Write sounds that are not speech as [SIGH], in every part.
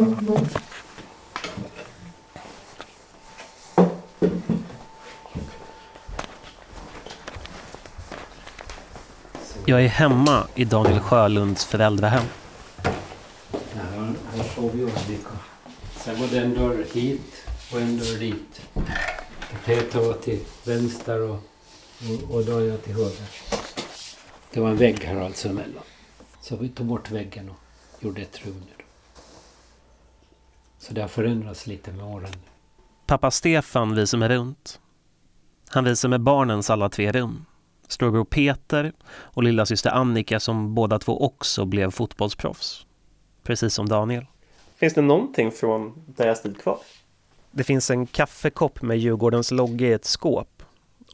Jag är hemma i Daniel Sjölunds föräldrahem. Här, här såg vi olika. Sen var det en dörr hit och en dörr dit. Peter var till vänster och, och, och Daniel till höger. Det var en vägg här alltså emellan. Så vi tog bort väggen och gjorde ett rum nu. Så det har förändrats lite med åren. Pappa Stefan visar mig runt. Han visar mig barnens alla tre rum. Storbror Peter och lilla syster Annika som båda två också blev fotbollsproffs. Precis som Daniel. Finns det någonting från deras tid kvar? Det finns en kaffekopp med Djurgårdens logga i ett skåp.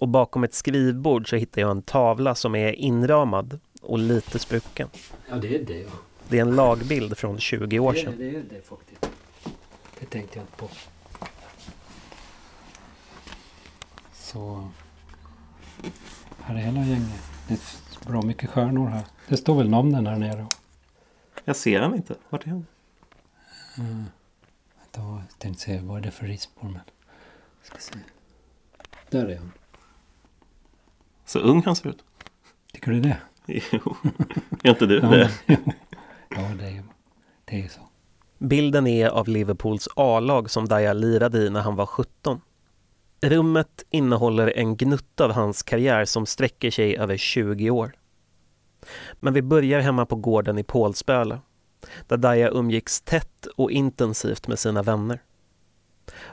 Och bakom ett skrivbord så hittar jag en tavla som är inramad och lite sprucken. Ja, det är det ja. Det är en lagbild från 20 år Det är sedan. det, är det faktiskt. Det tänkte jag inte på. Så... Här är hela gänget. Det är bra mycket stjärnor här. Det står väl namnen här nere. Jag ser han inte. Vart är han? Mm. Jag tänkte se vad är det för rispor men... Ska se. Där är han. Så ung han ser ut. Tycker du det? [LAUGHS] Jo. Är inte du Ja, det? [LAUGHS] ja det, är, det är så. Bilden är av Liverpools A-lag som Daya lirade i när han var 17. Rummet innehåller en gnutta av hans karriär som sträcker sig över 20 år. Men vi börjar hemma på gården i Pålsböle där Daya umgicks tätt och intensivt med sina vänner.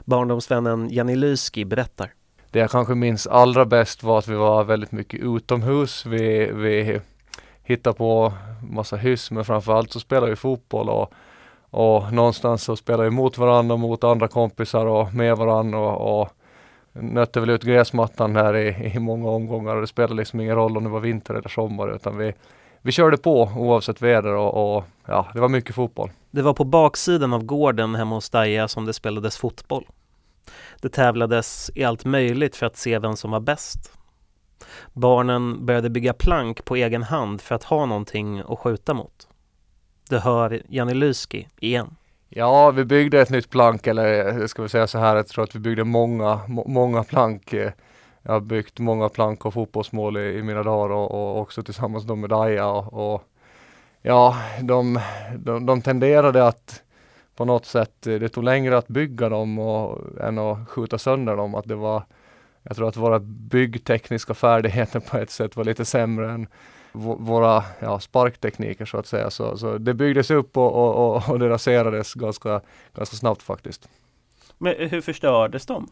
Barndomsvännen Janni Lyski berättar. Det jag kanske minns allra bäst var att vi var väldigt mycket utomhus. Vi, vi hittade på massa hyss men framförallt så spelade vi fotboll och, och någonstans så spelade vi mot varandra och mot andra kompisar och med varandra och, och nötte väl ut gräsmattan här i, i många omgångar och det spelade liksom ingen roll om det var vinter eller sommar utan vi, vi körde på oavsett väder och, och ja, det var mycket fotboll. Det var på baksidan av gården hemma hos Daja som det spelades fotboll. Det tävlades i allt möjligt för att se vem som var bäst. Barnen började bygga plank på egen hand för att ha någonting att skjuta mot. Du hör Janne Lyski igen. Ja, vi byggde ett nytt plank eller eh, ska vi säga så här, jag tror att vi byggde många, må, många plank. Eh. Jag har byggt många plank och fotbollsmål i, i mina dagar och, och också tillsammans med Daja och, och ja, de, de, de tenderade att på något sätt, eh, det tog längre att bygga dem och, än att skjuta sönder dem. Att det var, jag tror att våra byggtekniska färdigheter [LAUGHS] på ett sätt var lite sämre än våra ja, sparktekniker så att säga. Så, så det byggdes upp och, och, och, och det raserades ganska, ganska snabbt faktiskt. Men hur förstördes de?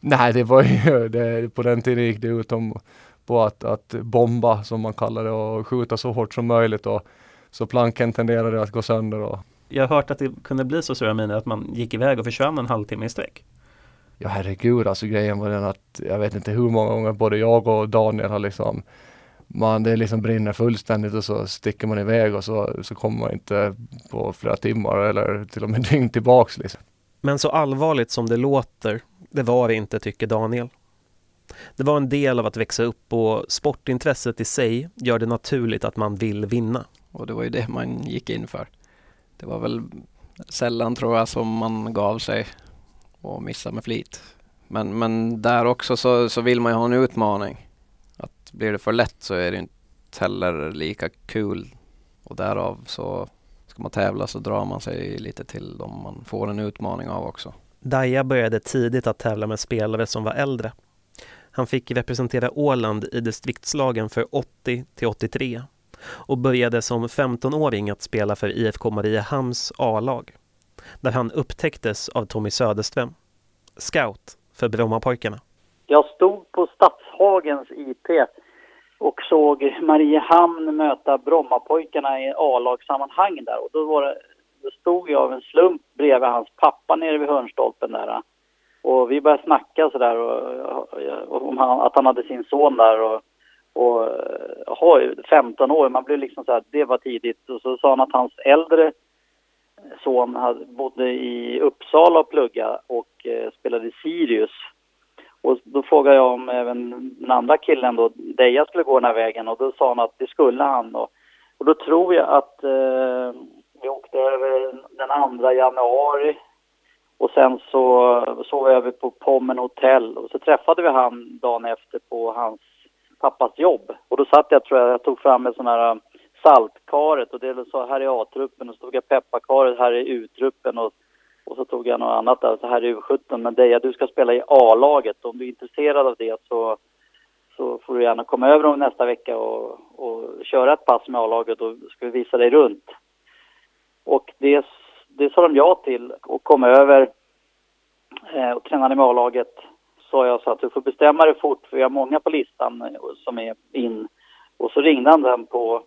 Nej, det var ju, [LAUGHS] det, på den tiden gick det ut om på att, att bomba som man kallar det och skjuta så hårt som möjligt och så planken tenderade att gå sönder och Jag har hört att det kunde bli så stora miner att man gick iväg och försvann en halvtimme i sträck. Ja herregud, alltså grejen var den att jag vet inte hur många gånger både jag och Daniel har liksom man, det liksom brinner fullständigt och så sticker man iväg och så, så kommer man inte på flera timmar eller till och med [LAUGHS] dygn tillbaks liksom. Men så allvarligt som det låter, det var det inte tycker Daniel. Det var en del av att växa upp och sportintresset i sig gör det naturligt att man vill vinna. Och det var ju det man gick in för. Det var väl sällan tror jag som man gav sig och missade med flit. Men, men där också så, så vill man ju ha en utmaning. Blir det för lätt så är det inte heller lika kul. Och därav så ska man tävla så drar man sig lite till dem man får en utmaning av också. Daja började tidigt att tävla med spelare som var äldre. Han fick representera Åland i distriktslagen för 80 till 83 och började som 15-åring att spela för IFK Mariehamns A-lag där han upptäcktes av Tommy Söderström, scout för Brommapojkarna. Jag stod på Stadshagens IP och såg Mariehamn möta Brommapojkarna i A-lagssammanhang där. Och då, var det, då stod jag av en slump bredvid hans pappa nere vid hörnstolpen där. Och vi började snacka sådär och, och, om han, att han hade sin son där. Och, och aha, 15 år, man blev liksom så här, det var tidigt. Och så sa han att hans äldre son hade, bodde i Uppsala och plugga och eh, spelade i Sirius. Och då frågade jag om även den andra killen då, Deja skulle gå den här vägen. Och då sa han att det skulle han. Och, och då tror jag att eh, vi åkte över den 2 januari. Och sen så sov vi över på Pommen hotell och så träffade vi han dagen efter på hans pappas jobb. Och då satt jag, tror jag, jag tog fram en sån här eh, saltkaret. Och det så här i A-truppen. Och så tog jag pepparkaret här i U-truppen. Och, och så tog jag något annat där, så här i U17. Men Deja, du ska spela i A-laget. Om du är intresserad av det så, så får du gärna komma över om nästa vecka och, och köra ett pass med A-laget och ska vi visa dig runt. Och det, det sa de ja till och kom över eh, och tränade med A-laget. Sa jag så att du får bestämma dig fort för vi har många på listan eh, som är in. Och så ringde han den på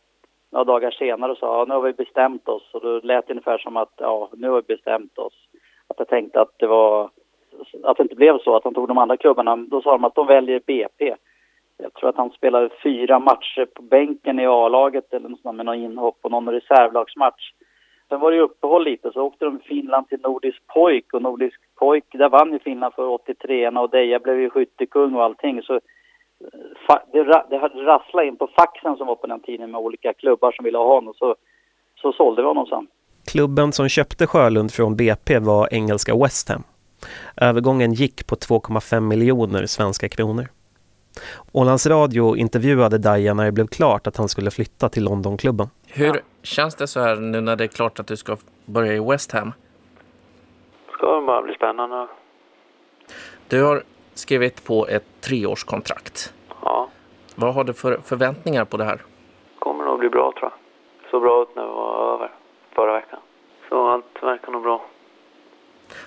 några dagar senare och sa ja, nu har vi bestämt oss. Och då lät det ungefär som att ja, nu har vi bestämt oss. Att jag tänkte att det var att det inte blev så, att han tog de andra klubbarna. Då sa de att de väljer BP. Jag tror att han spelade fyra matcher på bänken i A-laget eller något sånt med någon inhopp och någon reservlagsmatch. Sen var det uppehåll lite, så åkte de Finland till Nordisk pojk och Nordisk pojk, där vann ju Finland för 83 och Deja blev ju skyttekung och allting. Så eh, det, det in på faxen som var på den tiden med olika klubbar som ville ha honom. Så, så sålde vi honom sen. Klubben som köpte Sjölund från BP var engelska West Ham. Övergången gick på 2,5 miljoner svenska kronor. Ålands Radio intervjuade Daja när det blev klart att han skulle flytta till Londonklubben. Hur känns det så här nu när det är klart att du ska börja i West Ham? Det ska bara bli spännande. Du har skrivit på ett treårskontrakt. Ja. Vad har du för förväntningar på det här? kommer nog bli bra tror jag. Så bra ut när vi var över förra veckan. Allt verkar nog bra.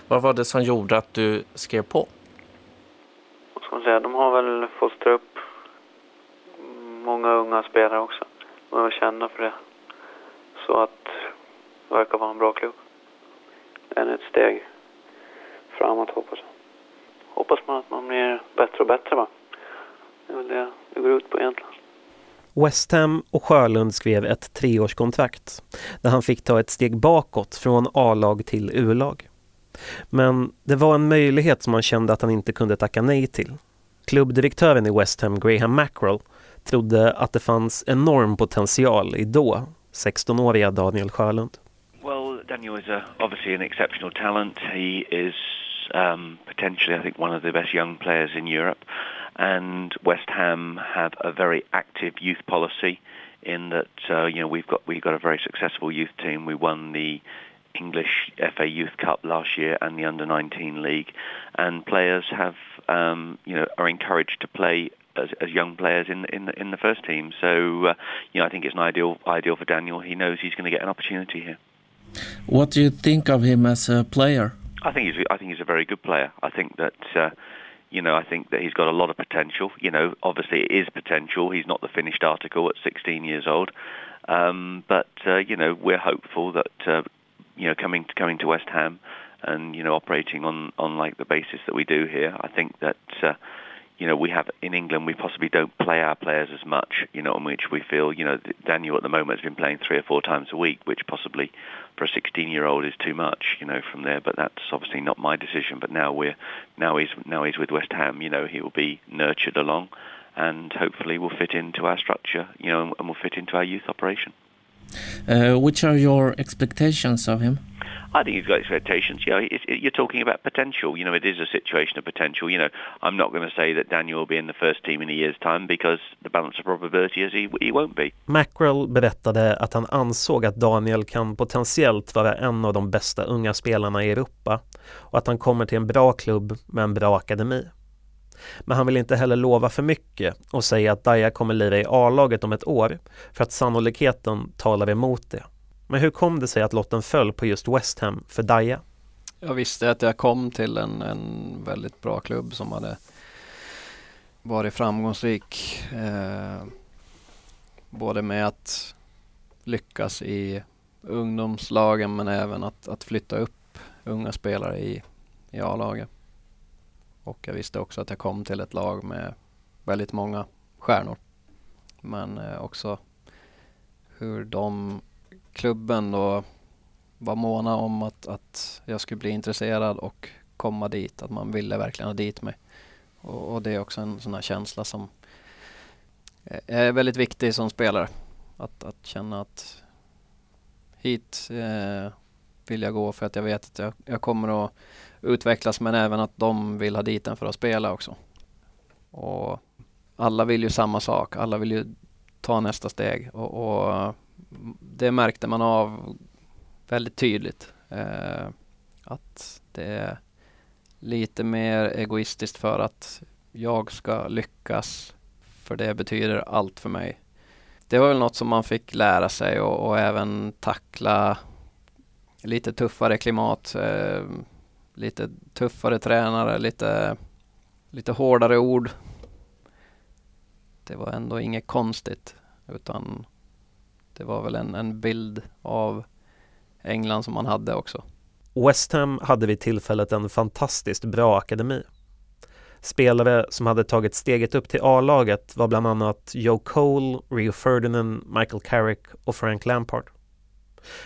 Vad var det som gjorde att du skrev på? Vad ska man säga? De har väl fostrat upp många unga spelare också. Och är kända för det. Så att det verkar vara en bra klubb. Ännu ett steg framåt hoppas jag. Hoppas man att man blir bättre och bättre va. Det är väl det det går ut på egentligen. West Ham och Sjölund skrev ett treårskontrakt där han fick ta ett steg bakåt från A-lag till U-lag. Men det var en möjlighet som han kände att han inte kunde tacka nej till. Klubbdirektören i West Ham, Graham Mackerel, trodde att det fanns enorm potential i då 16-åriga Daniel Sjölund. Well, Daniel is a, obviously an exceptional talent. He is um, potentially, I think, one of the best young players in Europe. And West Ham have a very active youth policy in that uh, you know we've got we've got a very successful youth team. We won the English FA Youth Cup last year and the Under 19 League, and players have um, you know are encouraged to play as, as young players in in the, in the first team. So uh, you know I think it's an ideal ideal for Daniel. He knows he's going to get an opportunity here. What do you think of him as a player? I think he's I think he's a very good player. I think that uh, you know I think that he's got a lot of potential. You know, obviously it is potential. He's not the finished article at 16 years old, um, but uh, you know we're hopeful that uh, you know coming to, coming to West Ham and you know operating on on like the basis that we do here. I think that. Uh, you know, we have in England, we possibly don't play our players as much, you know, in which we feel, you know, Daniel at the moment has been playing three or four times a week, which possibly for a 16-year-old is too much, you know, from there. But that's obviously not my decision. But now we're now he's now he's with West Ham. You know, he will be nurtured along, and hopefully will fit into our structure, you know, and will fit into our youth operation. Uh, which are your expectations of him? I think he's got expectations. You know, it, it, you're talking about potential. You know, it is a situation of potential. You know, I'm not going to say that Daniel will be in the first team in a year's time because the balance of probability is he, he won't be. Mackerel berättade att han ansåg att Daniel kan potentiellt vara en av de bästa unga spelarna i Europa och att han kommer till en bra klubb med en bra akademi. Men han vill inte heller lova för mycket och säga att Daya kommer lira i A-laget om ett år för att sannolikheten talar emot det. Men hur kom det sig att lotten föll på just West Ham för Daja? Jag visste att jag kom till en, en väldigt bra klubb som hade varit framgångsrik. Eh, både med att lyckas i ungdomslagen men även att, att flytta upp unga spelare i, i A-laget. Och jag visste också att jag kom till ett lag med väldigt många stjärnor. Men eh, också hur de klubben då var måna om att, att jag skulle bli intresserad och komma dit. Att man ville verkligen ha dit mig. Och, och det är också en sån här känsla som eh, är väldigt viktig som spelare. Att, att känna att hit eh, vill jag gå för att jag vet att jag, jag kommer att utvecklas men även att de vill ha dit en för att spela också. Och alla vill ju samma sak, alla vill ju ta nästa steg och, och det märkte man av väldigt tydligt. Eh, att det är lite mer egoistiskt för att jag ska lyckas för det betyder allt för mig. Det var väl något som man fick lära sig och, och även tackla lite tuffare klimat, eh, lite tuffare tränare, lite, lite hårdare ord. Det var ändå inget konstigt utan det var väl en, en bild av England som man hade också. West Ham hade vid tillfället en fantastiskt bra akademi. Spelare som hade tagit steget upp till A-laget var bland annat Joe Cole, Rio Ferdinand, Michael Carrick och Frank Lampard.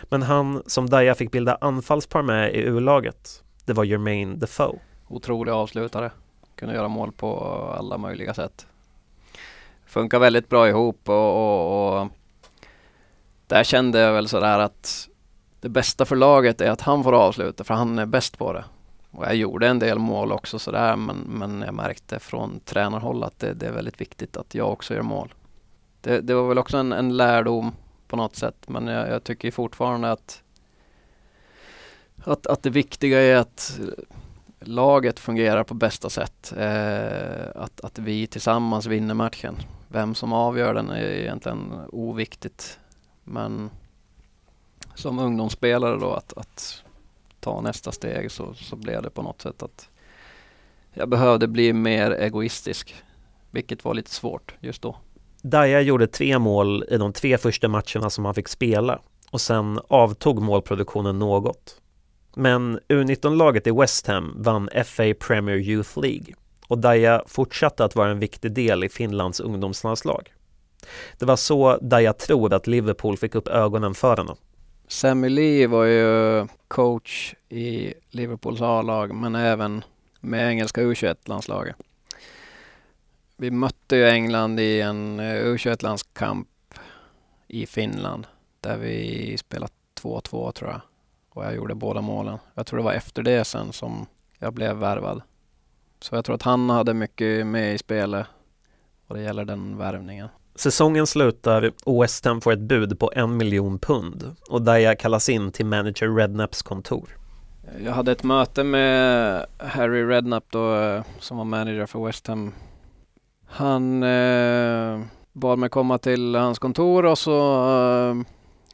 Men han som Daya fick bilda anfallspar med i U-laget, det var Jermaine Defoe. Otrolig avslutare. Kunde göra mål på alla möjliga sätt. Funkar väldigt bra ihop och, och, och där kände jag väl sådär att det bästa för laget är att han får avsluta för han är bäst på det. Och jag gjorde en del mål också sådär men, men jag märkte från tränarhåll att det, det är väldigt viktigt att jag också gör mål. Det, det var väl också en, en lärdom på något sätt men jag, jag tycker fortfarande att, att, att det viktiga är att laget fungerar på bästa sätt. Eh, att, att vi tillsammans vinner matchen. Vem som avgör den är egentligen oviktigt. Men som ungdomsspelare då att, att ta nästa steg så, så blev det på något sätt att jag behövde bli mer egoistisk. Vilket var lite svårt just då. Daja gjorde tre mål i de tre första matcherna som han fick spela och sen avtog målproduktionen något. Men U19-laget i West Ham vann FA Premier Youth League och Daja fortsatte att vara en viktig del i Finlands ungdomslandslag. Det var så där jag tror att Liverpool fick upp ögonen för honom. Sammy Lee var ju coach i Liverpools A-lag men även med engelska U21-landslaget. Vi mötte ju England i en eh, U21-landskamp i Finland där vi spelade 2-2 tror jag. Och jag gjorde båda målen. Jag tror det var efter det sen som jag blev värvad. Så jag tror att han hade mycket med i spelet och det gäller den värvningen. Säsongen slutar och West Ham får ett bud på en miljon pund och Daya kallas in till manager Rednaps kontor. Jag hade ett möte med Harry Redknapp då eh, som var manager för West Ham. Han eh, bad mig komma till hans kontor och så eh,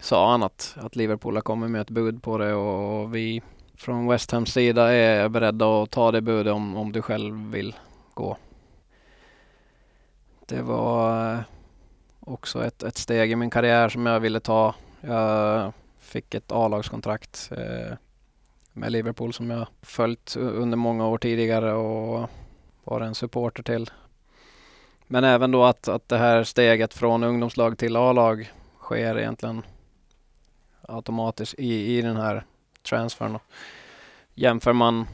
sa han att, att Liverpool har kommit med ett bud på det och, och vi från West Hams sida är beredda att ta det budet om, om du själv vill gå. Det var eh, också ett, ett steg i min karriär som jag ville ta. Jag fick ett A-lagskontrakt eh, med Liverpool som jag följt under många år tidigare och var en supporter till. Men även då att, att det här steget från ungdomslag till A-lag sker egentligen automatiskt i, i den här transfern. Jämför man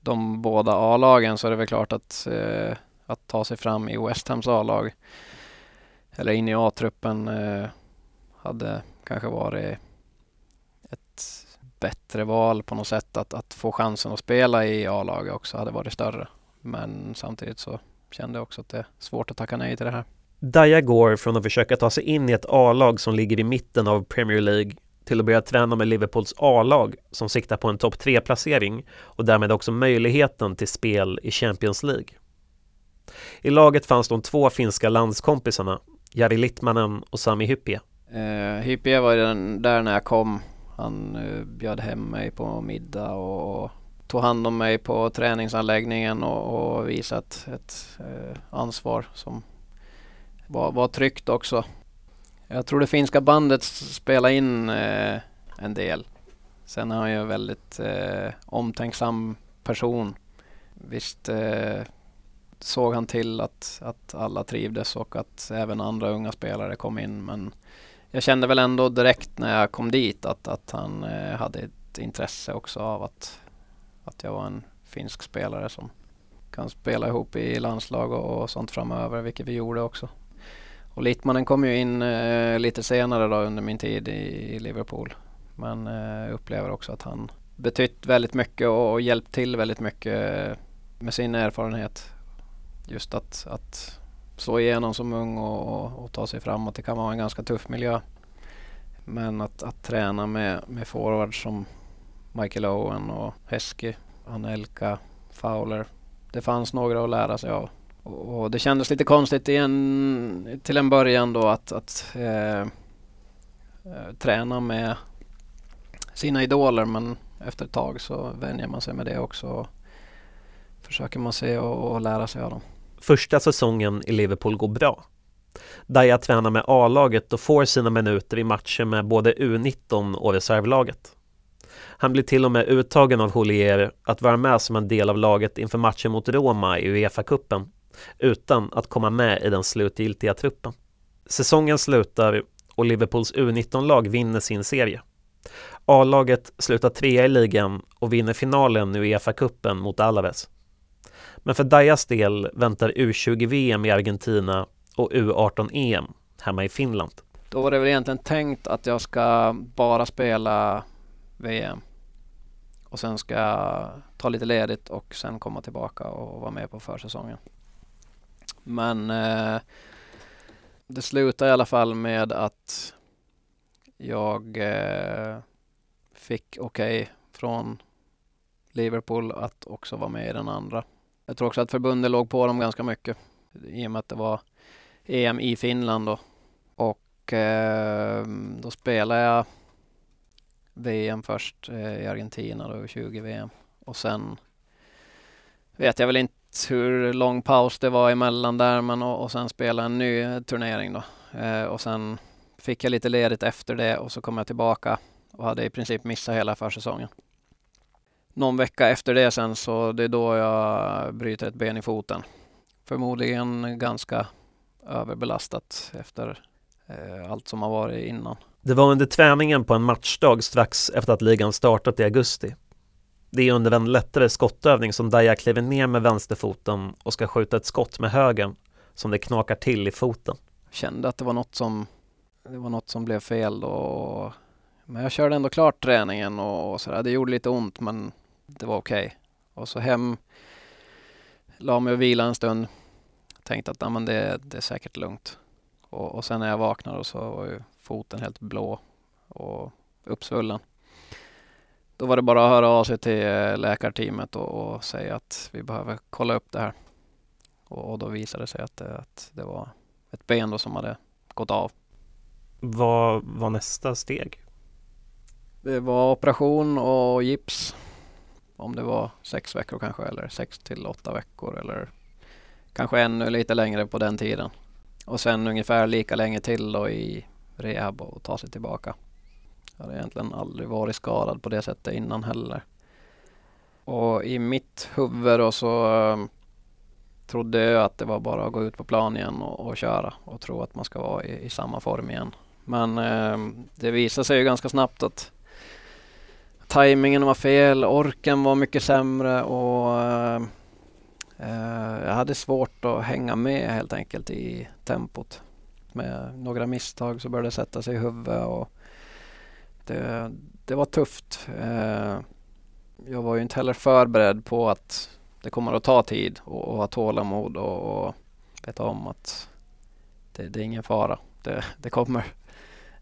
de båda A-lagen så är det väl klart att, eh, att ta sig fram i West Hams A-lag eller in i A-truppen eh, hade kanske varit ett bättre val på något sätt. Att, att få chansen att spela i A-laget också hade varit större. Men samtidigt så kände jag också att det är svårt att tacka nej till det här. Daya går från att försöka ta sig in i ett A-lag som ligger i mitten av Premier League till att börja träna med Liverpools A-lag som siktar på en topp 3-placering och därmed också möjligheten till spel i Champions League. I laget fanns de två finska landskompisarna Jari Littmanen och Sami Hyppie. Uh, Hyppie var den där när jag kom. Han uh, bjöd hem mig på middag och, och tog hand om mig på träningsanläggningen och, och visat ett, uh, ansvar som var, var tryggt också. Jag tror det finska bandet spelade in uh, en del. Sen är han ju en väldigt uh, omtänksam person. Visst såg han till att, att alla trivdes och att även andra unga spelare kom in. Men jag kände väl ändå direkt när jag kom dit att, att han eh, hade ett intresse också av att, att jag var en finsk spelare som kan spela ihop i landslag och, och sånt framöver, vilket vi gjorde också. Och Littmanen kom ju in eh, lite senare då under min tid i, i Liverpool. Men eh, upplever också att han betytt väldigt mycket och, och hjälpt till väldigt mycket med sin erfarenhet. Just att, att slå igenom som ung och, och, och ta sig framåt. Det kan vara en ganska tuff miljö. Men att, att träna med, med forwards som Michael Owen och Heskey, Anelka, Fowler. Det fanns några att lära sig av. Och, och det kändes lite konstigt igen, till en början då att, att eh, eh, träna med sina idoler men efter ett tag så vänjer man sig med det också. Och försöker man se och, och lära sig av dem. Första säsongen i Liverpool går bra. Daya tränar med A-laget och får sina minuter i matcher med både U19 och reservlaget. Han blir till och med uttagen av Holier att vara med som en del av laget inför matchen mot Roma i Uefa-cupen utan att komma med i den slutgiltiga truppen. Säsongen slutar och Liverpools U19-lag vinner sin serie. A-laget slutar trea i ligan och vinner finalen i Uefa-cupen mot Alaves. Men för Dajas del väntar U20-VM i Argentina och U18-EM hemma i Finland. Då var det väl egentligen tänkt att jag ska bara spela VM. Och sen ska jag ta lite ledigt och sen komma tillbaka och vara med på försäsongen. Men eh, det slutade i alla fall med att jag eh, fick okej okay från Liverpool att också vara med i den andra. Jag tror också att förbundet låg på dem ganska mycket i och med att det var EM i Finland då. Och eh, då spelade jag VM först eh, i Argentina då, 20 VM. Och sen vet jag väl inte hur lång paus det var emellan där men och, och sen spelade en ny turnering då. Eh, och sen fick jag lite ledigt efter det och så kom jag tillbaka och hade i princip missat hela försäsongen. Någon vecka efter det sen så det är då jag bryter ett ben i foten. Förmodligen ganska överbelastat efter eh, allt som har varit innan. Det var under träningen på en matchdag strax efter att ligan startat i augusti. Det är under en lättare skottövning som Daja kliver ner med vänsterfoten och ska skjuta ett skott med högern som det knakar till i foten. Kände att det var något som, det var något som blev fel då. Men jag körde ändå klart träningen och, och sådär. Det gjorde lite ont men det var okej. Okay. Och så hem, la mig och vila en stund. Tänkte att men det, det är säkert lugnt. Och, och sen när jag vaknade så var ju foten helt blå och uppsvullen. Då var det bara att höra av sig till eh, läkarteamet och, och säga att vi behöver kolla upp det här. Och, och då visade det sig att det, att det var ett ben då som hade gått av. Vad var nästa steg? Det var operation och gips. Om det var sex veckor kanske eller sex till åtta veckor eller kanske ännu lite längre på den tiden. Och sen ungefär lika länge till då i rehab och ta sig tillbaka. Jag hade egentligen aldrig varit skadad på det sättet innan heller. Och i mitt huvud då så eh, trodde jag att det var bara att gå ut på plan igen och, och köra och tro att man ska vara i, i samma form igen. Men eh, det visade sig ju ganska snabbt att tajmingen var fel, orken var mycket sämre och eh, eh, jag hade svårt att hänga med helt enkelt i tempot. Med några misstag så började det sätta sig i huvudet och det, det var tufft. Eh, jag var ju inte heller förberedd på att det kommer att ta tid och, och ha tålamod och, och veta om att det, det är ingen fara. Det, det kommer.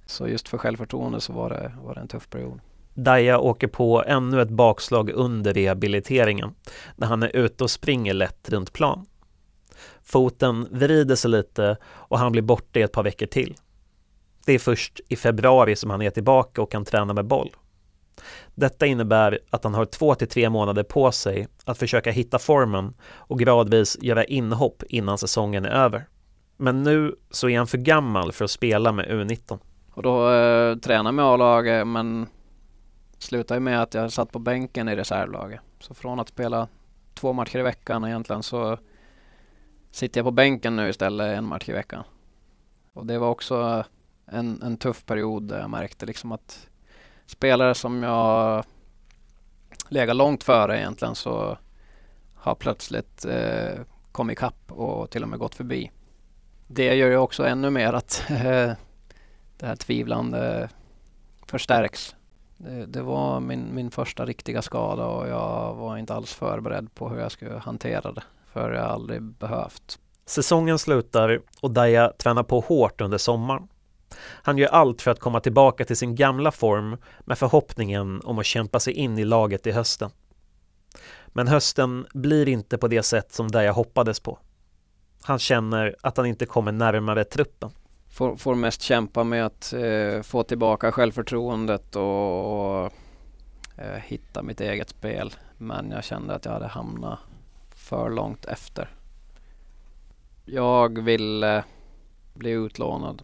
Så just för självförtroende så var det, var det en tuff period. Daja åker på ännu ett bakslag under rehabiliteringen när han är ute och springer lätt runt plan. Foten vrider sig lite och han blir borta i ett par veckor till. Det är först i februari som han är tillbaka och kan träna med boll. Detta innebär att han har två till tre månader på sig att försöka hitta formen och gradvis göra inhopp innan säsongen är över. Men nu så är han för gammal för att spela med U19. Och då eh, tränar med A-laget men slutade med att jag satt på bänken i reservlaget. Så från att spela två matcher i veckan egentligen så sitter jag på bänken nu istället en match i veckan. Och det var också en, en tuff period där jag märkte liksom att spelare som jag legat långt före egentligen så har plötsligt eh, kommit ikapp och till och med gått förbi. det gör ju också ännu mer att [LAUGHS] eh, det här tvivlande förstärks. Det, det, var min, min första riktiga skada och jag var inte alls förberedd på hur jag skulle hantera det. För jag har aldrig behövt. Säsongen slutar och Daya tränar på hårt under sommaren. Han gör allt för att komma tillbaka till sin gamla form med förhoppningen om att kämpa sig in i laget i hösten. Men hösten blir inte på det sätt som Daya hoppades på. Han känner att han inte kommer närmare truppen. Får, får mest kämpa med att eh, få tillbaka självförtroendet och, och eh, hitta mitt eget spel. Men jag kände att jag hade hamnat för långt efter. Jag ville eh, bli utlånad,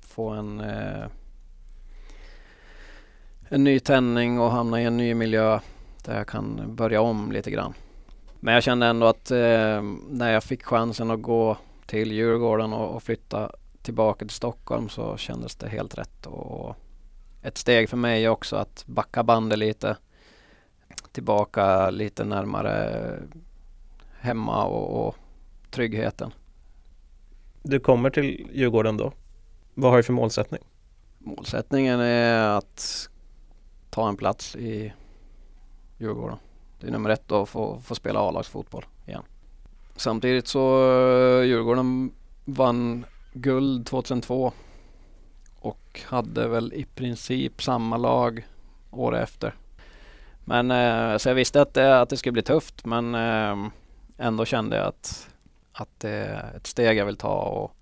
få en, eh, en ny tändning och hamna i en ny miljö där jag kan börja om lite grann. Men jag kände ändå att eh, när jag fick chansen att gå till Djurgården och, och, flytta tillbaka till Stockholm så kändes det helt rätt. Och ett steg för mig också att backa bandet lite. Tillbaka lite närmare hemma och, och tryggheten. Du kommer till Djurgården då. Vad har du för målsättning? Målsättningen är att ta en plats i Djurgården. Det är nummer ett att få, få spela A-lagsfotboll igen. Samtidigt så uh, Djurgården vann guld 2002 och hade väl i princip samma lag året efter. Men uh, så jag visste att det, att det skulle bli tufft men uh, ändå kände jag att, att det är ett steg jag vill ta. Och...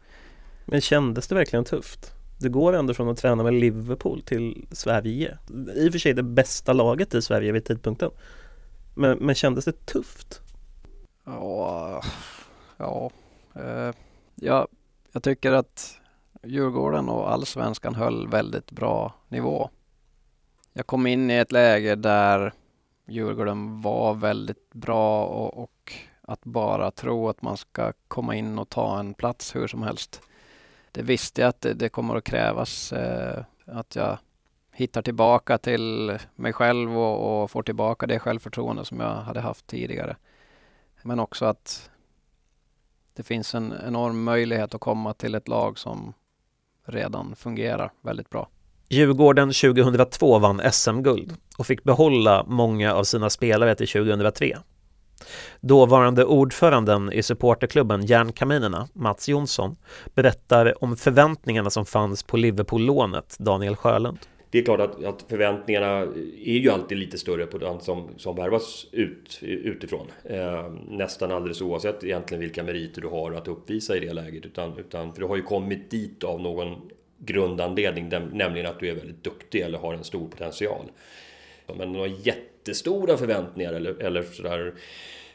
Men kändes det verkligen tufft? Det går ändå från att träna med Liverpool till Sverige. I och för sig det bästa laget i Sverige vid tidpunkten. Men, men kändes det tufft? Ja, ja, eh, ja, jag tycker att Djurgården och allsvenskan höll väldigt bra nivå. Jag kom in i ett läge där Djurgården var väldigt bra och, och att bara tro att man ska komma in och ta en plats hur som helst. Det visste jag att det, det kommer att krävas eh, att jag hittar tillbaka till mig själv och, och får tillbaka det självförtroende som jag hade haft tidigare. Men också att det finns en enorm möjlighet att komma till ett lag som redan fungerar väldigt bra. Djurgården 2002 vann SM-guld och fick behålla många av sina spelare till 2003. Dåvarande ordföranden i supporterklubben Järnkaminerna, Mats Jonsson, berättar om förväntningarna som fanns på Liverpool-lånet Daniel Sjölund. Det är klart att, att, förväntningarna är ju alltid lite större på den som, som värvas ut, utifrån. Eh, nästan alldeles oavsett egentligen vilka meriter du har att uppvisa i det läget. Utan, utan, för du har ju kommit dit av någon grundanledning, nämligen att du är väldigt duktig eller har en stor potential. Men några jättestora förväntningar eller, eller sådär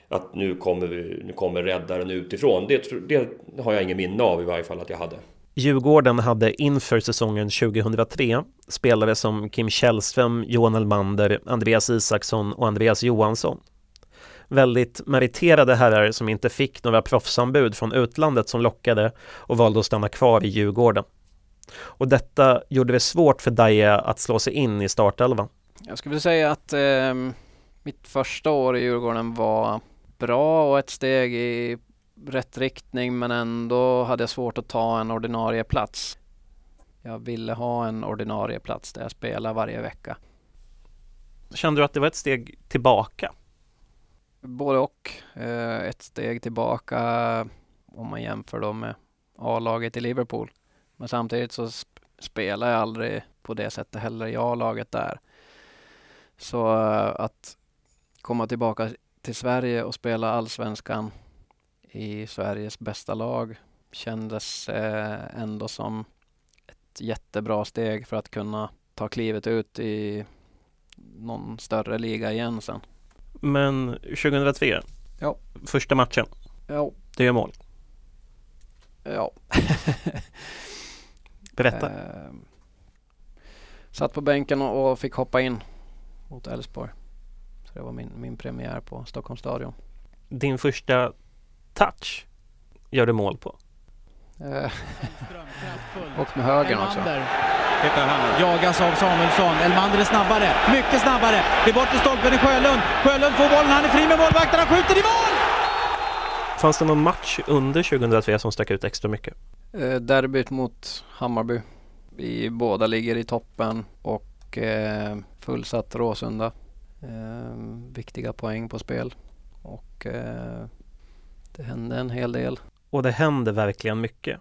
att nu kommer, vi, nu kommer räddaren utifrån. Det, det har jag ingen minne av i varje fall att jag hade. Djurgården hade inför säsongen 2003 spelare som Kim Källström, Johan Elmander, Andreas Isaksson och Andreas Johansson. Väldigt meriterade herrar som inte fick några proffsanbud från utlandet som lockade och valde att stanna kvar i Djurgården. Och detta gjorde det svårt för Daja att slå sig in i startelvan. Jag skulle säga att eh, mitt första år i Djurgården var bra och ett steg i rätt riktning men ändå hade jag svårt att ta en ordinarie plats. Jag ville ha en ordinarie plats där jag spelar varje vecka. Kände du att det var ett steg tillbaka? Både och. Eh, ett steg tillbaka om man jämför då med A-laget i Liverpool. Men samtidigt så spelar jag aldrig på det sättet heller i A-laget där. Så eh, att komma tillbaka till Sverige och spela allsvenskan i Sveriges bästa lag kändes eh, ändå som ett jättebra steg för att kunna ta klivet ut i någon större liga igen sen. Men 2003, ja. första matchen, ja. det gör mål. Ja. [LAUGHS] Berätta. Eh, satt på bänken och fick hoppa in mot Elfsborg. Så det var min, min premiär på Stockholms stadion. Din första touch gör du mål på? Eh, [LAUGHS] och med högern också. Jagas av Samuelsson. Elmander är snabbare, mycket snabbare. Det är bort till stolpen i Sjölund. Sjölund får bollen, han är fri med målvakten, han skjuter i mål! Fanns det någon match under 2003 som stack ut extra mycket? Eh, derbyt mot Hammarby. Vi båda ligger i toppen och eh, fullsatt Råsunda. Eh, viktiga poäng på spel och eh, det hände en hel del. Och det hände verkligen mycket.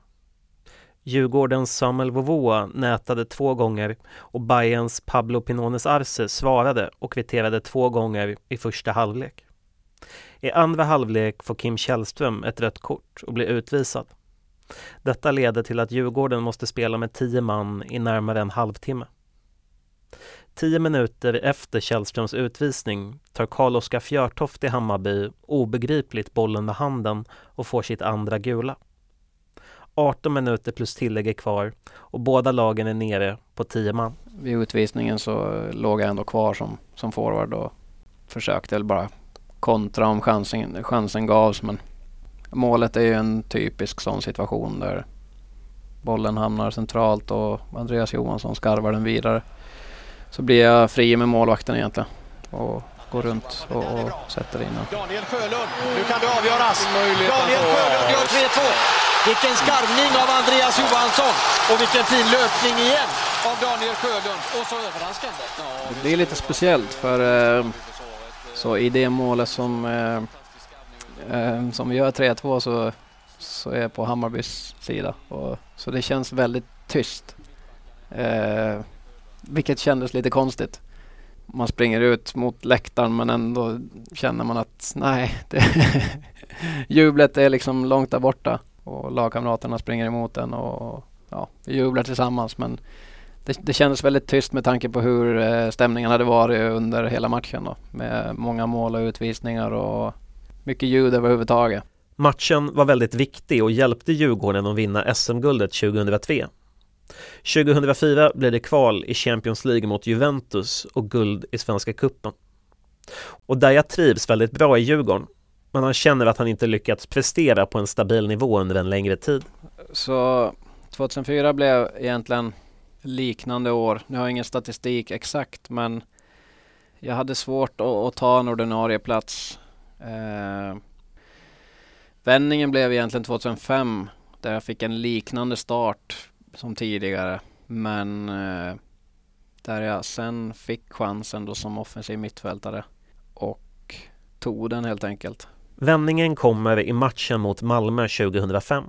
Djurgårdens Samuel Vovoa nätade två gånger och Bayerns Pablo Pinones Arce svarade och kvitterade två gånger i första halvlek. I andra halvlek får Kim Källström ett rött kort och blir utvisad. Detta leder till att Djurgården måste spela med tio man i närmare en halvtimme. Tio minuter efter Källströms utvisning tar Carl-Oskar Fjörtoft i Hammarby obegripligt bollen med handen och får sitt andra gula. 18 minuter plus tillägg är kvar och båda lagen är nere på 10 man. Vid utvisningen så låg jag ändå kvar som, som forward och försökte väl bara kontra om chansen, chansen gavs men målet är ju en typisk sån situation där bollen hamnar centralt och Andreas Johansson skarvar den vidare. Så blir jag fri med målvakten egentligen och går runt och, och sätter in den. Daniel Sjölund, nu kan det avgöras. Daniel Sjölund gör 3-2. Vilken skarvning av Andreas Johansson och vilken fin löpning igen av Daniel Sjölund. Och så överraskande. Det blir lite speciellt för eh, så i det målet som, eh, eh, som vi gör 3-2 så, så är jag på Hammarbys sida. Och, så det känns väldigt tyst. Eh, vilket kändes lite konstigt. Man springer ut mot läktaren men ändå känner man att nej, det [LAUGHS] jublet är liksom långt där borta och lagkamraterna springer emot en och ja, vi jublar tillsammans men det, det kändes väldigt tyst med tanke på hur eh, stämningen hade varit under hela matchen då, med många mål och utvisningar och mycket ljud överhuvudtaget. Matchen var väldigt viktig och hjälpte Djurgården att vinna SM-guldet 2003. 2004 blev det kval i Champions League mot Juventus och guld i Svenska Cupen. Och där jag trivs väldigt bra i Djurgården, men han känner att han inte lyckats prestera på en stabil nivå under en längre tid. Så 2004 blev egentligen liknande år. Nu har jag ingen statistik exakt men jag hade svårt att, att ta en ordinarie plats. Eh, vändningen blev egentligen 2005 där jag fick en liknande start som tidigare. Men eh, där jag sen fick chansen då som offensiv mittfältare och tog den helt enkelt. Vändningen kommer i matchen mot Malmö 2005.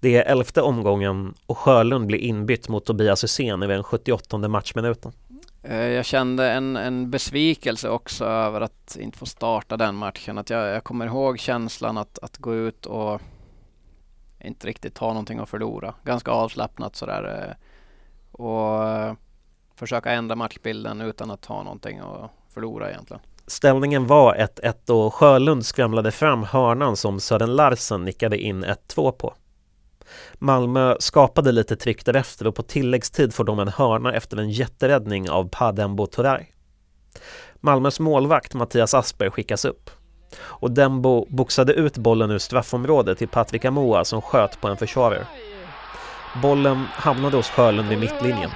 Det är elfte omgången och Sjölund blir inbytt mot Tobias Hysén i den 78 matchminuten. Eh, Jag kände en, en besvikelse också över att inte få starta den matchen. Att jag, jag kommer ihåg känslan att, att gå ut och inte riktigt ha någonting att förlora. Ganska avslappnat sådär. Eh, och eh, försöka ändra matchbilden utan att ha någonting att förlora egentligen. Ställningen var 1-1 och Sjölund skramlade fram hörnan som Sören Larsen nickade in 1-2 på. Malmö skapade lite tryck därefter och på tilläggstid får de en hörna efter en jätteräddning av Padembo Toray. Malmös målvakt Mattias Asper skickas upp och Dembo boxade ut bollen ur straffområdet till Patrik Amoa som sköt på en försvarare. Bollen hamnade hos Sjölund vid mittlinjen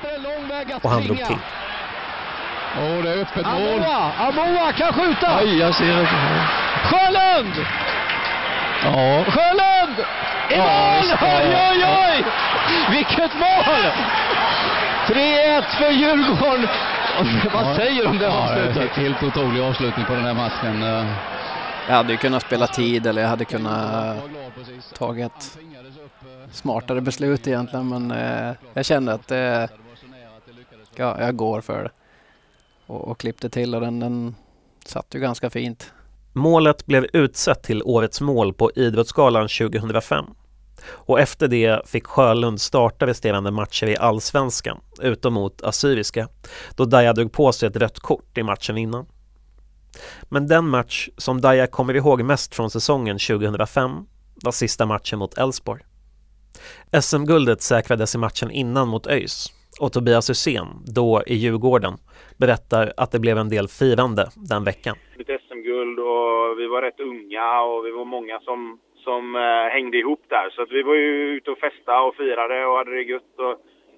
och han drog till. Åh, det är öppet mål. Amoa, Amoa kan skjuta! Oj, jag ser det. Sjölund! Ja. Sjölund! I mål! Oj, oj, oj! Vilket mål! 3-1 för Djurgården. Vad säger du om det Ja, avslutet? Helt otrolig avslutning på den här matchen. Jag hade ju kunnat spela tid eller jag hade kunnat tagit smartare beslut egentligen men eh, jag kände att eh, ja, jag går för det. Och, och klippte till och den, den satt ju ganska fint. Målet blev utsett till årets mål på Idrottsgalan 2005. Och efter det fick Sjölund starta resterande matcher i Allsvenskan, utom mot Assyriska, då Daja drog på sig ett rött kort i matchen innan. Men den match som Daja kommer ihåg mest från säsongen 2005 var sista matchen mot Elfsborg. SM-guldet säkrades i matchen innan mot ÖIS och Tobias Hysén, då i Djurgården, berättar att det blev en del firande den veckan. ett SM-guld och vi var rätt unga och vi var många som, som eh, hängde ihop där. Så att vi var ju ute och festade och firade och hade det gött. Och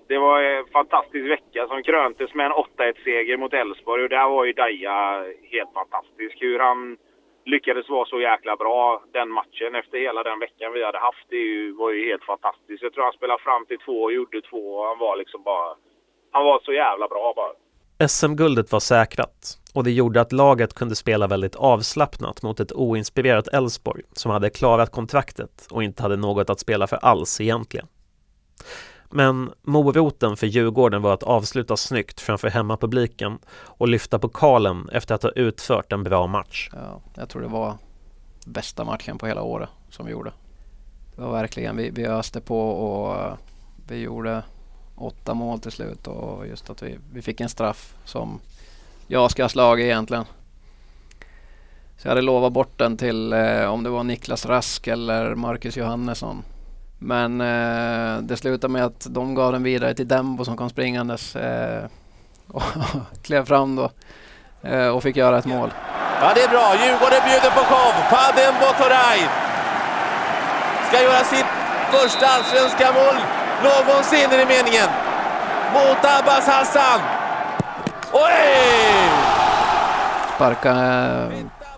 det var en fantastisk vecka som kröntes med en 8-1-seger mot Elfsborg och där var ju Daja helt fantastisk. Hur han lyckades vara så jäkla bra den matchen efter hela den veckan vi hade haft. Det var ju helt fantastiskt. Jag tror han spelade fram till två och gjorde två. Och han var liksom bara... Han var så jävla bra bara. SM-guldet var säkrat och det gjorde att laget kunde spela väldigt avslappnat mot ett oinspirerat Elfsborg som hade klarat kontraktet och inte hade något att spela för alls egentligen. Men moroten för Djurgården var att avsluta snyggt framför hemmapubliken och lyfta pokalen efter att ha utfört en bra match. Ja, jag tror det var bästa matchen på hela året som vi gjorde. Det var verkligen, vi, vi öste på och eh, vi gjorde åtta mål till slut och just att vi, vi fick en straff som jag ska ha slagit egentligen. Så jag hade lovat bort den till eh, om det var Niklas Rask eller Marcus Johannesson. Men eh, det slutade med att de gav den vidare till Dembo som kom springandes eh, [LAUGHS] och klev fram då eh, och fick göra ett mål. Ja, det är bra. Djurgården bjuder på show. Padembo Toray ska göra sitt första allsvenska mål någonsin är det meningen. Mot Abbas Hassan. Oj! Sparka eh,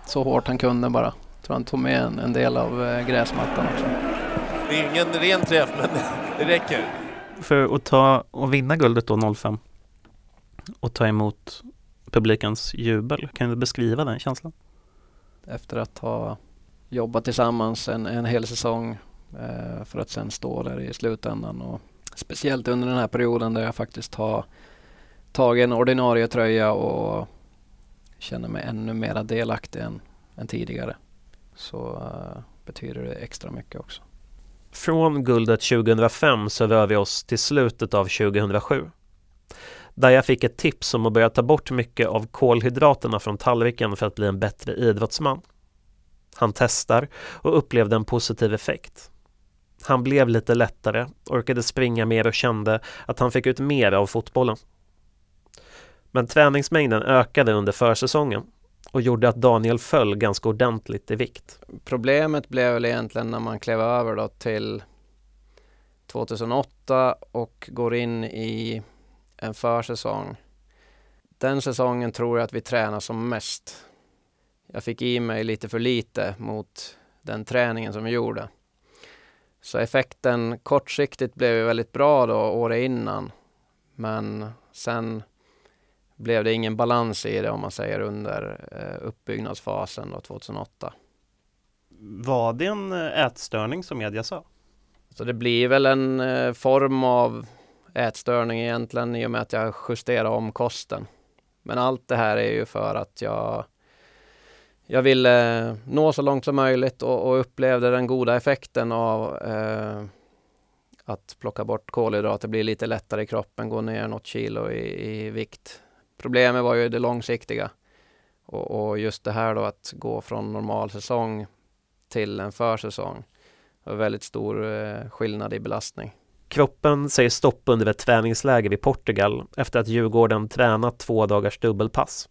så hårt han kunde bara. Tror han tog med en, en del av eh, gräsmattan också. Det är ingen ren träff, men [LAUGHS] det räcker. För att ta och vinna guldet då 05 och ta emot publikens jubel, kan du beskriva den känslan? Efter att ha jobbat tillsammans en, en hel säsong eh, för att sen stå där i slutändan och speciellt under den här perioden där jag faktiskt har tagit en ordinarie tröja och känner mig ännu mer delaktig än, än tidigare så uh, betyder det extra mycket också. Från guldet 2005 så rör vi oss till slutet av 2007 där jag fick ett tips om att börja ta bort mycket av kolhydraterna från tallriken för att bli en bättre idrottsman. Han testar och upplevde en positiv effekt. Han blev lite lättare, orkade springa mer och kände att han fick ut mer av fotbollen. Men träningsmängden ökade under försäsongen och gjorde att Daniel föll ganska ordentligt i vikt. Problemet blev väl egentligen när man klev över då till 2008 och går in i en försäsong. Den säsongen tror jag att vi tränar som mest. Jag fick i mig lite för lite mot den träningen som vi gjorde. Så effekten kortsiktigt blev ju väldigt bra då året innan. Men sen blev det ingen balans i det om man säger under eh, uppbyggnadsfasen då 2008. Var det en eh, ätstörning som media sa? Så det blir väl en eh, form av ätstörning egentligen i och med att jag justerar om kosten. Men allt det här är ju för att jag jag ville nå så långt som möjligt och, och upplevde den goda effekten av eh, att plocka bort kolhydrater, bli lite lättare i kroppen, gå ner något kilo i, i vikt. Problemet var ju det långsiktiga och, och, just det här då att gå från normal säsong till en försäsong. Det var väldigt stor eh, skillnad i belastning. Kroppen säger stopp under ett träningsläger i Portugal efter att Djurgården tränat två dagars dubbelpass.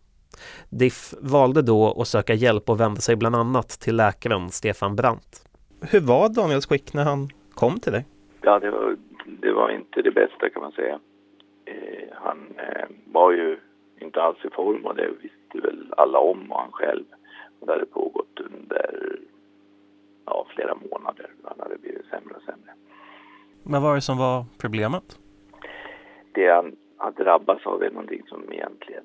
Diff valde då att söka hjälp och vände sig bland annat till läkaren Stefan Brandt. Hur var Daniels skick när han kom till dig? Ja, det var, det var inte det bästa kan man säga. Eh, han eh, var ju inte alls i form och det visste väl alla om och han själv. Och det hade pågått under ja, flera månader. Han hade blivit sämre och sämre. Vad var det som var problemet? Det han, han drabbas av är någonting som egentligen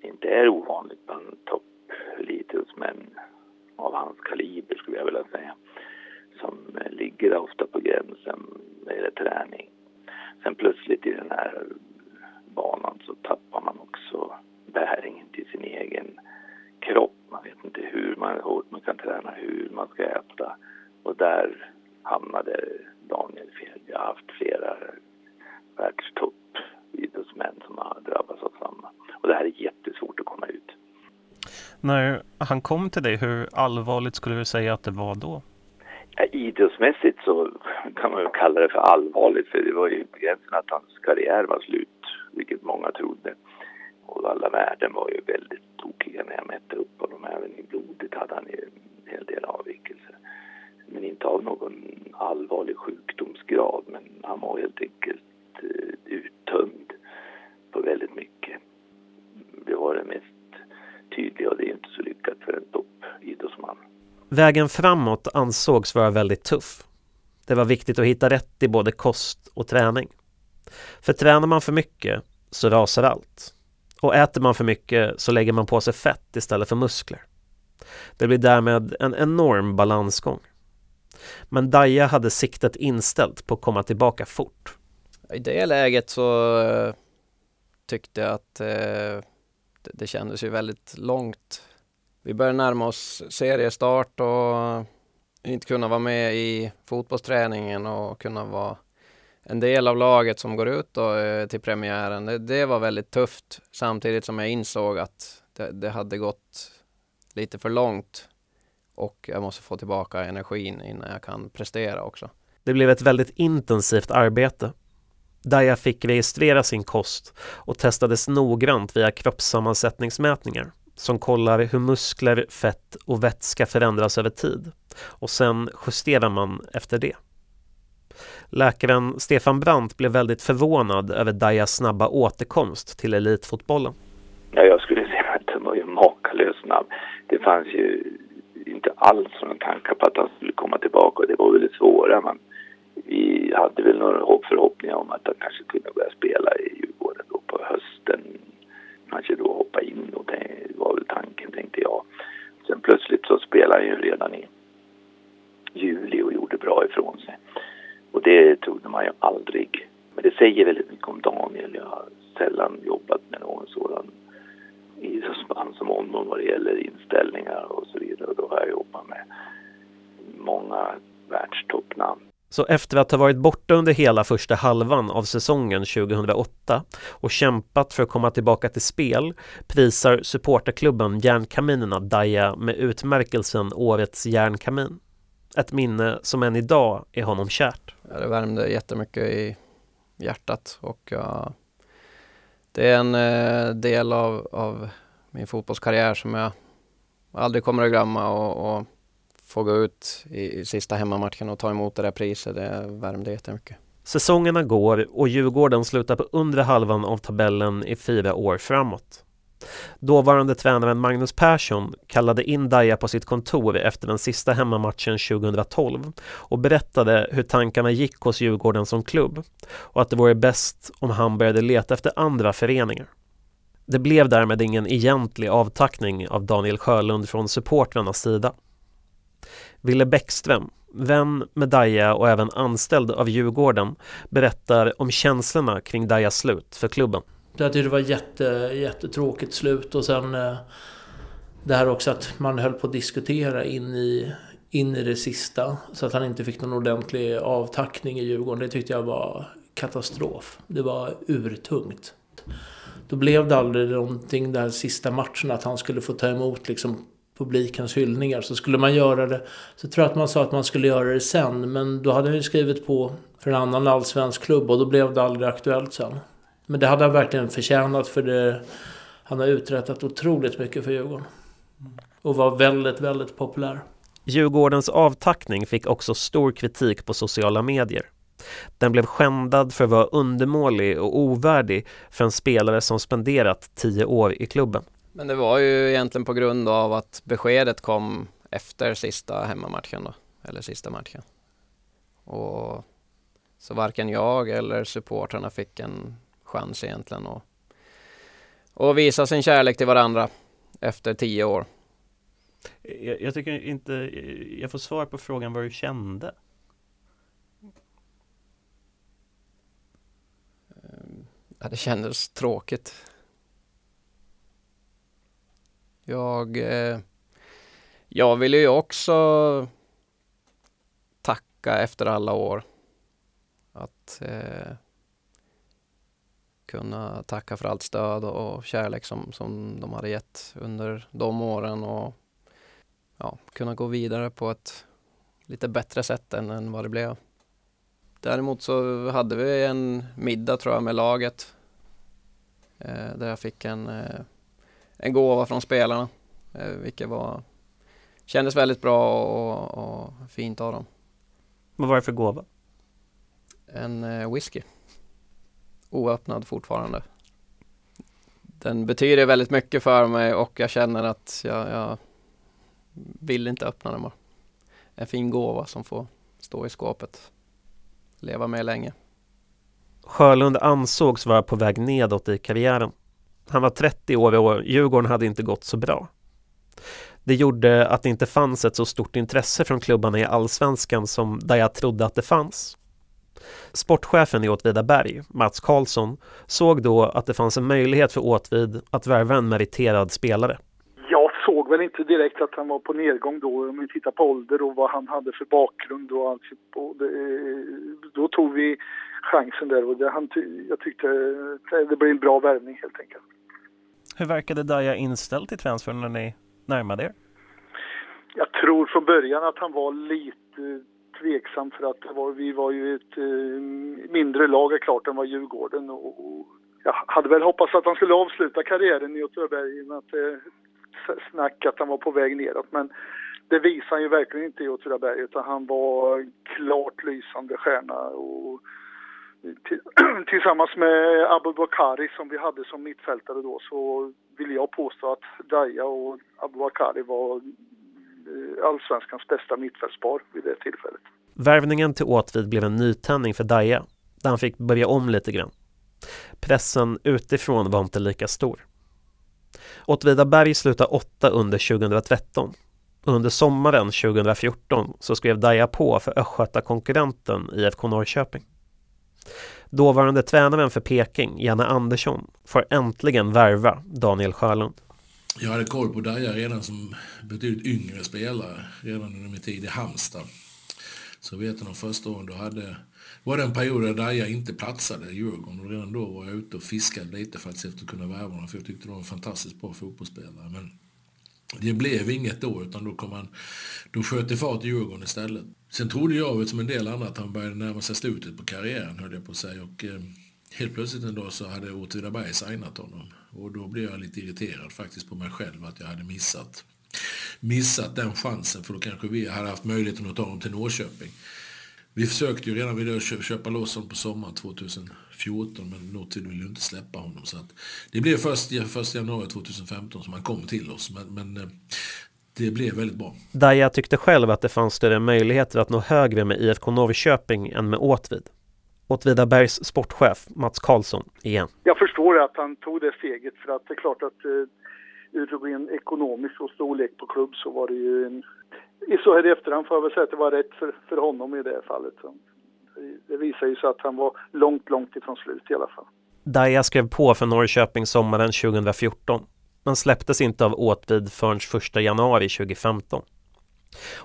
inte är ovanligt bland toppelitidrottsmän av hans kaliber skulle jag vilja säga. Som ligger ofta på gränsen när det gäller träning. Sen plötsligt i den här banan så tappar man också bäringen till sin egen kropp. Man vet inte hur man, hårt man kan träna, hur man ska äta. Och där hamnade Daniel fel. Jag har haft flera världstoppidrottsmän som har drabbats av samma. Och det här är jättesvårt att komma ut. När han kom till dig, hur allvarligt skulle du säga att det var då? Ja, idrottsmässigt så kan man ju kalla det för allvarligt för det var ju gränsen att hans karriär var slut, vilket många trodde. Och alla värden var ju väldigt tokiga när jag mätte upp honom. Även i blodet hade han ju en hel del avvikelser. Men inte av någon allvarlig sjukdomsgrad, men han var helt enkelt eh, uttömd på väldigt mycket. Det var det mest tydliga och det är inte så lyckat för en toppidrottsman. Vägen framåt ansågs vara väldigt tuff. Det var viktigt att hitta rätt i både kost och träning. För tränar man för mycket så rasar allt. Och äter man för mycket så lägger man på sig fett istället för muskler. Det blir därmed en enorm balansgång. Men Daja hade siktet inställt på att komma tillbaka fort. I det läget så eh, tyckte jag att eh, det kändes ju väldigt långt. Vi började närma oss seriestart och inte kunna vara med i fotbollsträningen och kunna vara en del av laget som går ut då, eh, till premiären. Det, det, var väldigt tufft samtidigt som jag insåg att det, det hade gått lite för långt och jag måste få tillbaka energin innan jag kan prestera också. Det blev ett väldigt intensivt arbete. Daya fick registrera sin kost och testades noggrant via kroppssammansättningsmätningar som kollar hur muskler, fett och vätska förändras över tid och sen justerar man efter det. Läkaren Stefan Brandt blev väldigt förvånad över Dajas snabba återkomst till elitfotbollen. Ja, jag skulle säga att den var ju makalöst snabb. Det fanns ju inte alls någon tankar på att han skulle komma tillbaka och det var väldigt svåra. Men vi hade väl några förhoppningar om att han kanske kunde börja spela i Djurgården då på hösten. Kanske då hoppa in och det var väl tanken tänkte jag. Sen plötsligt så spelade han ju redan i juli och gjorde bra ifrån sig. Och det trodde man ju aldrig. Men det säger väldigt mycket om Daniel. Jag har sällan jobbat med någon sådan i spann som honom vad det gäller inställningar och så vidare. Och då har jag jobbat med många världstoppnamn. Så efter att ha varit borta under hela första halvan av säsongen 2008 och kämpat för att komma tillbaka till spel prisar supporterklubben Järnkaminerna Daja med utmärkelsen Årets Järnkamin. Ett minne som än idag är honom kärt. Det värmde jättemycket i hjärtat och uh, det är en uh, del av, av, min fotbollskarriär som jag aldrig kommer att glömma och, och få gå ut i, i sista hemmamatchen och ta emot det där priset, det värmde jättemycket. Säsongerna går och Djurgården slutar på undre halvan av tabellen i fyra år framåt. Dåvarande tränaren Magnus Persson kallade in Daja på sitt kontor efter den sista hemmamatchen 2012 och berättade hur tankarna gick hos Djurgården som klubb och att det vore bäst om han började leta efter andra föreningar. Det blev därmed ingen egentlig avtackning av Daniel Sjölund från supportrarnas sida. Ville Bäckström, vän med Daja och även anställd av Djurgården, berättar om känslorna kring Dajas slut för klubben. Jag tyckte det var jätte, jättetråkigt slut och sen eh, det här också att man höll på att diskutera in i, in i det sista så att han inte fick någon ordentlig avtackning i Djurgården. Det tyckte jag var katastrof. Det var urtungt. Då blev det aldrig någonting den sista matchen att han skulle få ta emot liksom publikens hyllningar. Så skulle man göra det, så tror jag att man sa att man skulle göra det sen. Men då hade han ju skrivit på för en annan allsvensk klubb och då blev det aldrig aktuellt sen. Men det hade han verkligen förtjänat för det, han har uträttat otroligt mycket för Djurgården. Och var väldigt, väldigt populär. Djurgårdens avtackning fick också stor kritik på sociala medier. Den blev skändad för att vara undermålig och ovärdig för en spelare som spenderat tio år i klubben. Men det var ju egentligen på grund av att beskedet kom efter sista hemmamatchen då, eller sista matchen. Och så varken jag eller supportrarna fick en chans egentligen att, att visa sin kärlek till varandra efter tio år. Jag, jag tycker inte jag får svar på frågan vad du kände. Ja, det kändes tråkigt. Jag, eh, jag vill ju också tacka efter alla år. Att eh, kunna tacka för allt stöd och kärlek som, som de hade gett under de åren och ja, kunna gå vidare på ett lite bättre sätt än, än vad det blev. Däremot så hade vi en middag tror jag med laget eh, där jag fick en eh, en gåva från spelarna. Eh, vilket var, kändes väldigt bra och, och fint av dem. Vad var det för gåva? En eh, whisky. Oöppnad fortfarande. Den betyder väldigt mycket för mig och jag känner att jag, jag vill inte öppna den bara. en fin gåva som får stå i skåpet. Leva med länge. Sjölund ansågs vara på väg nedåt i karriären. Han var 30 år och Djurgården hade inte gått så bra. Det gjorde att det inte fanns ett så stort intresse från klubbarna i allsvenskan som där jag trodde att det fanns. Sportchefen i Åtvidaberg, Mats Karlsson, såg då att det fanns en möjlighet för Åtvid att värva en meriterad spelare. Jag såg väl inte direkt att han var på nedgång då, om vi tittar på ålder och vad han hade för bakgrund och allt. Och det, då tog vi chansen där och det, han, jag tyckte det blev en bra värvning helt enkelt. Hur verkade Daja inställd till transfern när ni närmade er? Jag tror från början att han var lite tveksam för att var, vi var ju ett eh, mindre lag är klart än vad Djurgården och, och jag hade väl hoppats att han skulle avsluta karriären i Åtvidaberg i och med att det eh, snack att han var på väg neråt. Men det visade han ju verkligen inte i Åtvidaberg utan han var klart lysande stjärna och [CLEARS THROAT] tillsammans med Abubakari som vi hade som mittfältare då så vill jag påstå att Daja och Abubakari var Eh, allsvenskans bästa mittfältspar vid det tillfället. Värvningen till Åtvid blev en nytändning för Daja där han fick börja om lite grann. Pressen utifrån var inte lika stor. Åtvidaberg slutade åtta under 2013 under sommaren 2014 så skrev Daja på för Östgöta-konkurrenten IFK Norrköping. Dåvarande tränaren för Peking, Janne Andersson, får äntligen värva Daniel Sjölund. Jag hade koll på Daja redan som betydligt yngre spelare, redan under min tid i Halmstad. Så vet jag de första åren då hade var det en period där Daja inte platsade i Djurgården och redan då var jag ute och fiskade lite för att kunna värva honom för jag tyckte de var en fantastiskt bra fotbollsspelare. Men det blev inget då, utan då, kom han, då sköt det fart i Djurgården istället. Sen trodde jag, som en del andra, att han började närma sig slutet på karriären, höll jag på att säga. Och, eh, helt plötsligt en dag så hade Åtvidaberg signat honom. Och då blev jag lite irriterad faktiskt på mig själv att jag hade missat, missat den chansen. För då kanske vi hade haft möjligheten att ta honom till Norrköping. Vi försökte ju redan vid köpa loss honom på sommaren 2014 men Norrtid ville ju inte släppa honom. Så att det blev först 1 januari 2015 som han kom till oss. Men, men eh, det blev väldigt bra. Daja tyckte själv att det fanns större möjligheter att nå högre med IFK Norrköping än med Åtvid. Åtvidabergs sportchef Mats Karlsson igen. Jag förstår förstår att han tog det steget för att det är klart att eh, ur en ekonomisk och storlek på klubb så var det ju en I så här i efterhand får jag väl säga att det var rätt för, för honom i det här fallet. Det visar ju sig att han var långt, långt ifrån slut i alla fall. Daja skrev på för Norrköping sommaren 2014 men släpptes inte av Åtvid förrän 1 januari 2015.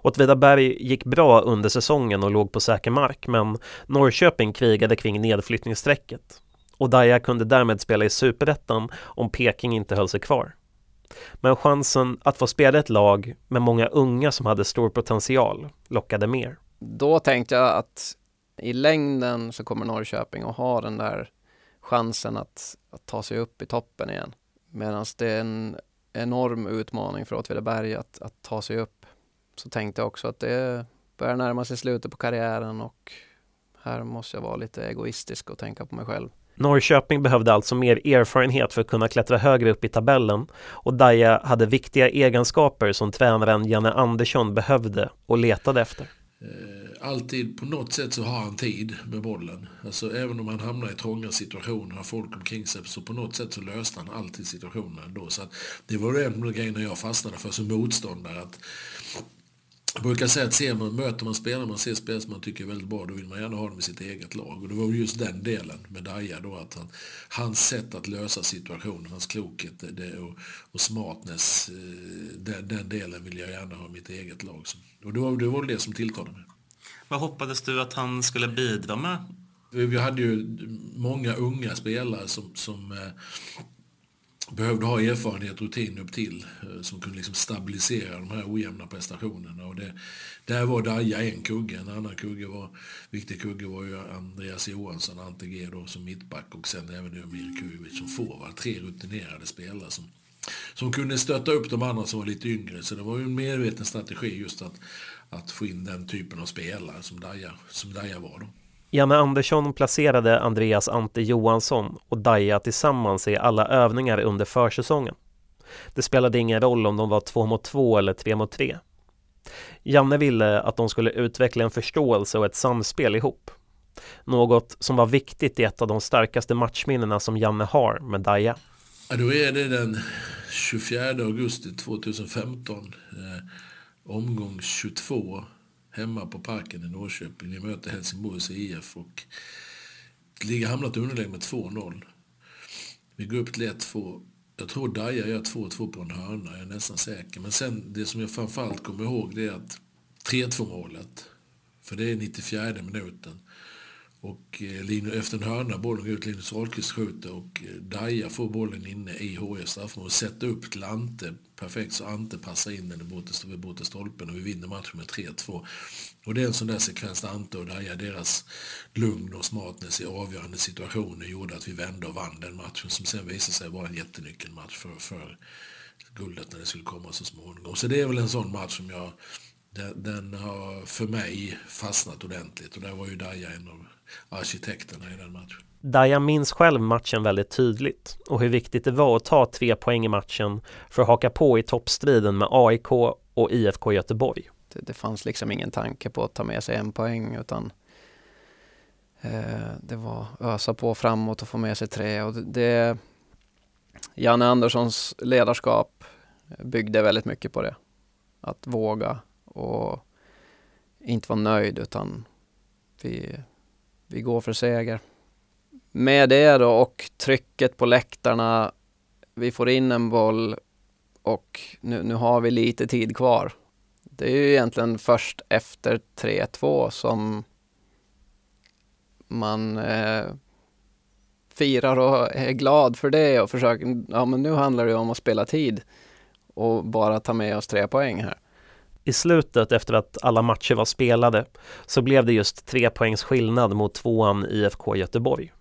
Åtvidaberg gick bra under säsongen och låg på säker mark men Norrköping krigade kring nedflyttningsstrecket och Daja kunde därmed spela i superettan om Peking inte höll sig kvar. Men chansen att få spela ett lag med många unga som hade stor potential lockade mer. Då tänkte jag att i längden så kommer Norrköping att ha den där chansen att, att ta sig upp i toppen igen. Medan det är en enorm utmaning för Åtvidaberg att, att ta sig upp. Så tänkte jag också att det börjar närma sig slutet på karriären och här måste jag vara lite egoistisk och tänka på mig själv. Norrköping behövde alltså mer erfarenhet för att kunna klättra högre upp i tabellen och Daja hade viktiga egenskaper som tränaren Janne Andersson behövde och letade efter. Eh, alltid på något sätt så har han tid med bollen. Alltså även om han hamnar i trånga situationer, har folk omkring sig, så på något sätt så löste han alltid situationen ändå. Så att det var en av grejerna jag fastnade för som motståndare. Att jag brukar säga att ser man, möter man spelare, man ser spelare som man tycker är väldigt bra, då vill man gärna ha dem i sitt eget lag. Och det var just den delen med Daja då, att han, hans sätt att lösa situationen, hans klokhet det, och, och smartness, eh, den, den, delen vill jag gärna ha i mitt eget lag. Och det var det, var det som tilltalade mig. Vad hoppades du att han skulle bidra med? Vi hade ju många unga spelare som, som eh, behövde ha erfarenhet och rutin upp till eh, som kunde liksom stabilisera de här ojämna prestationerna. Och det, där var Daja en kugge. En annan kugge var, viktig kugge var ju Andreas Johansson, Ante G då, som mittback och sen även Emir Kujovic som forward. Tre rutinerade spelare som, som kunde stötta upp de andra som var lite yngre. Så det var ju en medveten strategi just att, att få in den typen av spelare som Daja, som Daja var. Då. Janne Andersson placerade Andreas Ante Johansson och Daja tillsammans i alla övningar under försäsongen. Det spelade ingen roll om de var två mot två eller tre mot tre. Janne ville att de skulle utveckla en förståelse och ett samspel ihop. Något som var viktigt i ett av de starkaste matchminnena som Janne har med Daja. Ja, då är det den 24 augusti 2015, eh, omgång 22, hemma på Parken i Norrköping. Vi möter Helsingborgs IF och ligger hamnat i underläge med 2-0. Vi går upp till 1-2. Jag tror Daja gör 2-2 på en hörna, jag är nästan säker. Men sen, det som jag framförallt kommer ihåg det är att 3-2 målet, för det är 94 minuten. Och eh, efter en hörna, bollen går ut, Linus Ahlqvist skjuter och eh, Daja får bollen inne i HIF straffområde och sätter upp till Ante perfekt så Ante passar in den bort bortre stolpen och vi vinner matchen med 3-2. Och det är en sån där sekvens där Ante och Daja, deras lugn och smartness i avgörande situationer gjorde att vi vände och vann den matchen som sen visade sig vara en jättenyckelmatch för, för guldet när det skulle komma så småningom. Så det är väl en sån match som jag den, den har för mig fastnat ordentligt och där var ju Daja en av arkitekterna i den matchen. Daja minns själv matchen väldigt tydligt och hur viktigt det var att ta tre poäng i matchen för att haka på i toppstriden med AIK och IFK Göteborg. Det, det fanns liksom ingen tanke på att ta med sig en poäng utan eh, det var ösa på framåt och få med sig tre. Och det, det, Janne Anderssons ledarskap byggde väldigt mycket på det. Att våga och inte vara nöjd utan vi, vi går för seger. Med det då och trycket på läktarna, vi får in en boll och nu, nu har vi lite tid kvar. Det är ju egentligen först efter 3-2 som man eh, firar och är glad för det och försöker, ja men nu handlar det om att spela tid och bara ta med oss tre poäng här. I slutet, efter att alla matcher var spelade, så blev det just tre poängs skillnad mot tvåan IFK Göteborg.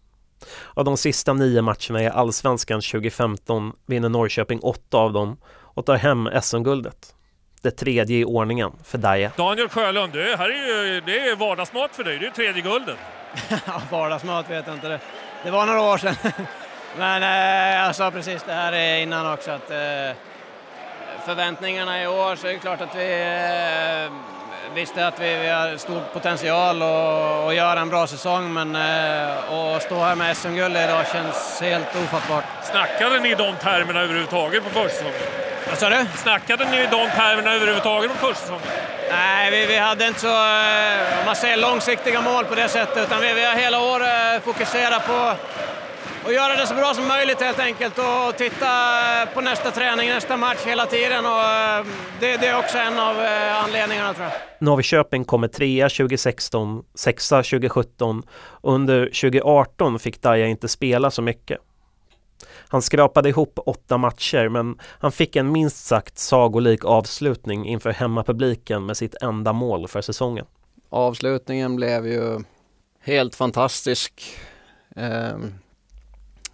Av de sista nio matcherna i Allsvenskan 2015 vinner Norrköping åtta av dem och tar hem SM-guldet. Det tredje i ordningen för Daja. Daniel Sjölund, det här är ju det är vardagsmat för dig. Det är tredje guldet. [LAUGHS] vardagsmat vet jag inte. Det, det var några år sedan. [LAUGHS] Men eh, jag sa precis det här innan också att eh, förväntningarna i år så är det klart att vi eh, visste att vi, vi har stor potential att göra en bra säsong men eh, att stå här med SM-guld idag känns helt ofattbart. Snackade ni i de termerna överhuvudtaget på försäsongen? Vad sa du? Snackade ni i de termerna överhuvudtaget på försäsongen? Nej, vi, vi hade inte så, eh, man säger långsiktiga mål på det sättet utan vi, vi har hela året fokuserat på och göra det så bra som möjligt helt enkelt och titta på nästa träning, nästa match hela tiden och eh, det, det är också en av eh, anledningarna tror jag. Norrköping kommer trea 2016, sexa 2017 och under 2018 fick Daja inte spela så mycket. Han skrapade ihop åtta matcher men han fick en minst sagt sagolik avslutning inför hemmapubliken med sitt enda mål för säsongen. Avslutningen blev ju helt fantastisk. Um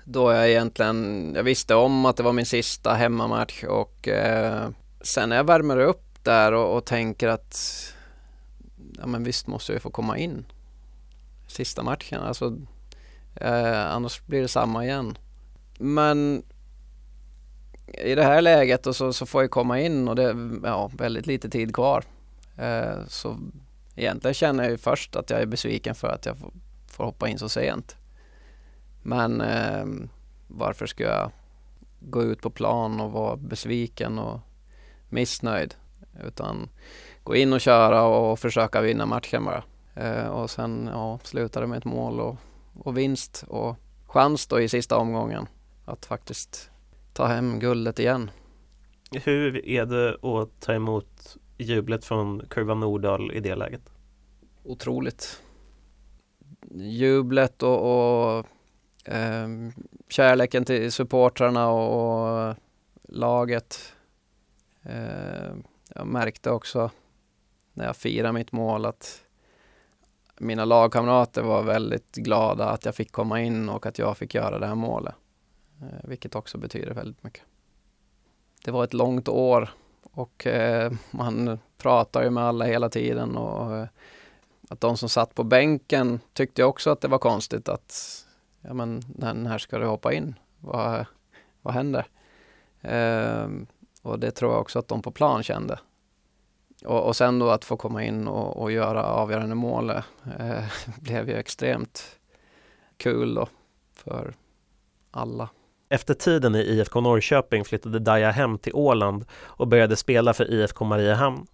då jag egentligen, jag visste om att det var min sista hemmamatch och eh, sen när jag värmer upp där och, och, tänker att ja men visst måste jag få komma in sista matchen, alltså eh, annars blir det samma igen. Men i det här läget och så, så får jag komma in och det är ja, väldigt lite tid kvar. Eh, så egentligen känner jag ju först att jag är besviken för att jag får, får hoppa in så sent. Men eh, varför ska jag gå ut på plan och vara besviken och missnöjd? Utan gå in och köra och försöka vinna matchen bara. Eh, och sen ja, sluta det med ett mål och, och vinst och chans då i sista omgången att faktiskt ta hem guldet igen. Hur är det att ta emot jublet från Kurva Nordahl i det läget? Otroligt. Jublet och, och eh, kärleken till supportrarna och, och laget. Eh, jag märkte också när jag firade mitt mål att mina lagkamrater var väldigt glada att jag fick komma in och att jag fick göra det här målet. Eh, vilket också betyder väldigt mycket. Det var ett långt år och eh, man pratar ju med alla hela tiden och eh, att de som satt på bänken tyckte också att det var konstigt att ja men när ska du hoppa in? Vad, vad händer? Eh, och det tror jag också att de på plan kände. och, och sen då att få komma in och, och göra avgörande mål eh, [LAUGHS] blev ju extremt kul då för alla. Efter tiden i IFK Norrköping flyttade Daja hem till Åland och började spela för IFK Mariehamn.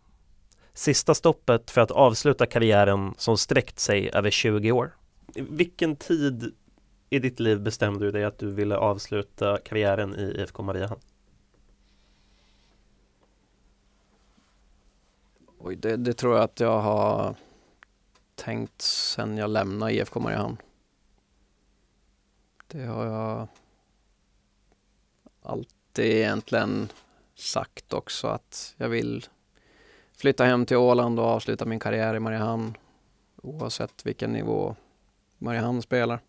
Sista stoppet för att avsluta karriären som sträckt sig över 20 år. Vilken tid i ditt liv bestämde du dig att du ville avsluta karriären i IFK Mariehamn? Oj, det, det, tror jag att jag har tänkt sen jag lämnade IFK Mariehamn. Det har jag alltid egentligen sagt också att jag vill flytta hem till Åland och avsluta min karriär i Mariehamn oavsett vilken nivå Mariehamn spelar.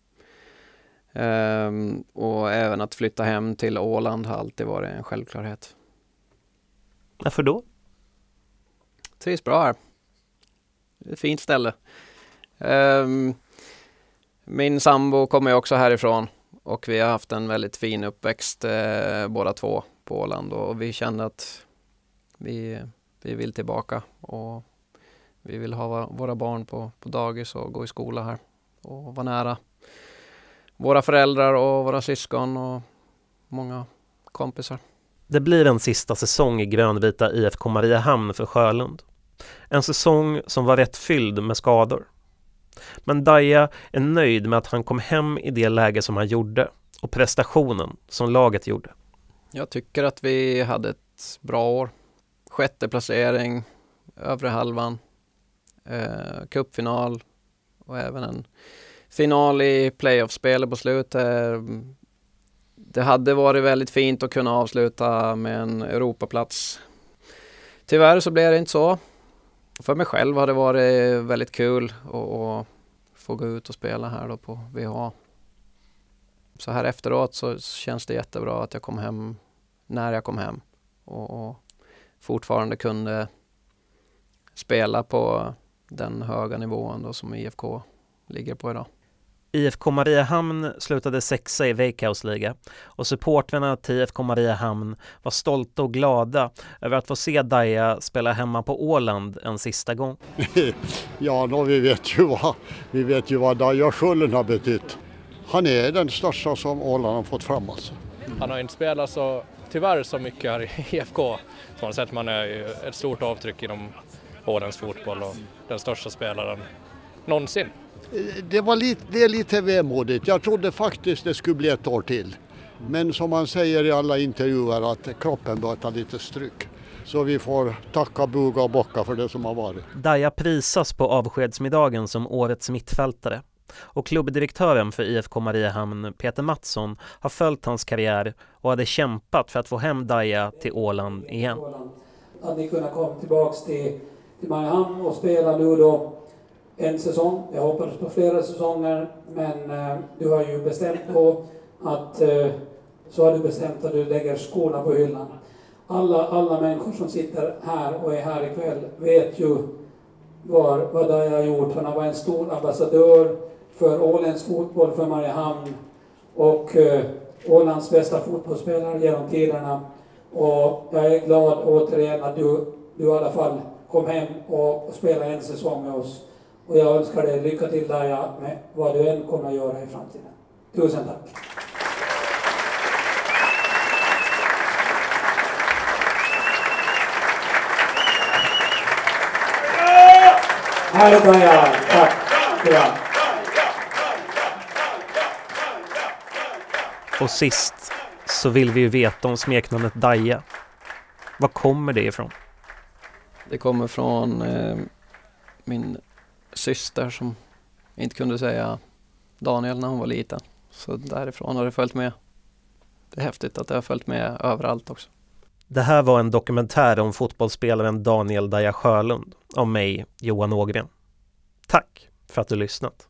Um, och även att flytta hem till Åland har alltid varit en självklarhet. Varför då? Trivs bra här. Det är ett fint ställe. Um, min sambo kommer också härifrån och vi har haft en väldigt fin uppväxt eh, båda två på Åland och vi kände att vi, vi vill tillbaka och vi vill ha våra barn på, på dagis och gå i skola här och vara nära våra föräldrar och våra syskon och många kompisar. Det blir en sista säsong i grönvita IFK Mariehamn för Sjölund. En säsong som var rätt fylld med skador. Men Daja är nöjd med att han kom hem i det läge som han gjorde och prestationen som laget gjorde. Jag tycker att vi hade ett bra år. Sjätte placering, övre halvan, eh, cupfinal och även en final i playoffspelet på slutet. Eh, det hade varit väldigt fint att kunna avsluta med en Europaplats. Tyvärr så blev det inte så. För mig själv har det varit väldigt kul att få gå ut och spela här då på VH. Så här efteråt så känns det jättebra att jag kom hem när jag kom hem och, och fortfarande kunde spela på den höga nivån då som IFK ligger på idag. IFK Mariehamn slutade sexa i Veikkaus liga och supportrarna till IFK Mariehamn var stolta och glada över att få se Daja spela hemma på Åland en sista gång. [LAUGHS] ja, no, vi vet ju vad, vi vet ju vad Daja Sjölund har betytt. Han är den största som Åland har fått fram alltså. Han har inte spelat så, tyvärr så mycket här i [LAUGHS] IFK. På något sätt man är ett stort avtryck inom Ålands fotboll och den största spelaren någonsin det, var lite, det är lite vemodigt. Jag trodde faktiskt det skulle bli ett år till. Men som man säger i alla intervjuer att kroppen bör ta lite stryk. Så vi får tacka, buga och bocka för det som har varit. Daja prisas på avskedsmiddagen som årets mittfältare. Och klubbdirektören för IFK Mariehamn, Peter Mattsson, har följt hans karriär och hade kämpat för att få hem Daja till Åland igen. Att ni kunna komma tillbaka till, till Mariehamn och spela nu då en säsong. Jag hoppades på flera säsonger, men eh, du har ju bestämt på att eh, så har du bestämt att du lägger skorna på hyllan. Alla, alla människor som sitter här och är här ikväll vet ju var, vad Daja har gjort. Han har varit en stor ambassadör för Åländsk fotboll, för Mariehamn och eh, Ålands bästa fotbollsspelare genom tiderna. Och jag är glad återigen att du, du i alla fall kom hem och, och spelade en säsong med oss. Och jag önskar dig lycka till där med vad du än kommer att göra i framtiden. Tusen tack! Härligt Maja! Tack! Ja. Och sist så vill vi ju veta om smeknamnet Daja. Var kommer det ifrån? Det kommer från eh, min syster som inte kunde säga Daniel när hon var liten. Så därifrån har det följt med. Det är häftigt att det har följt med överallt också. Det här var en dokumentär om fotbollsspelaren Daniel Daja Sjölund av mig, Johan Ågren. Tack för att du lyssnat.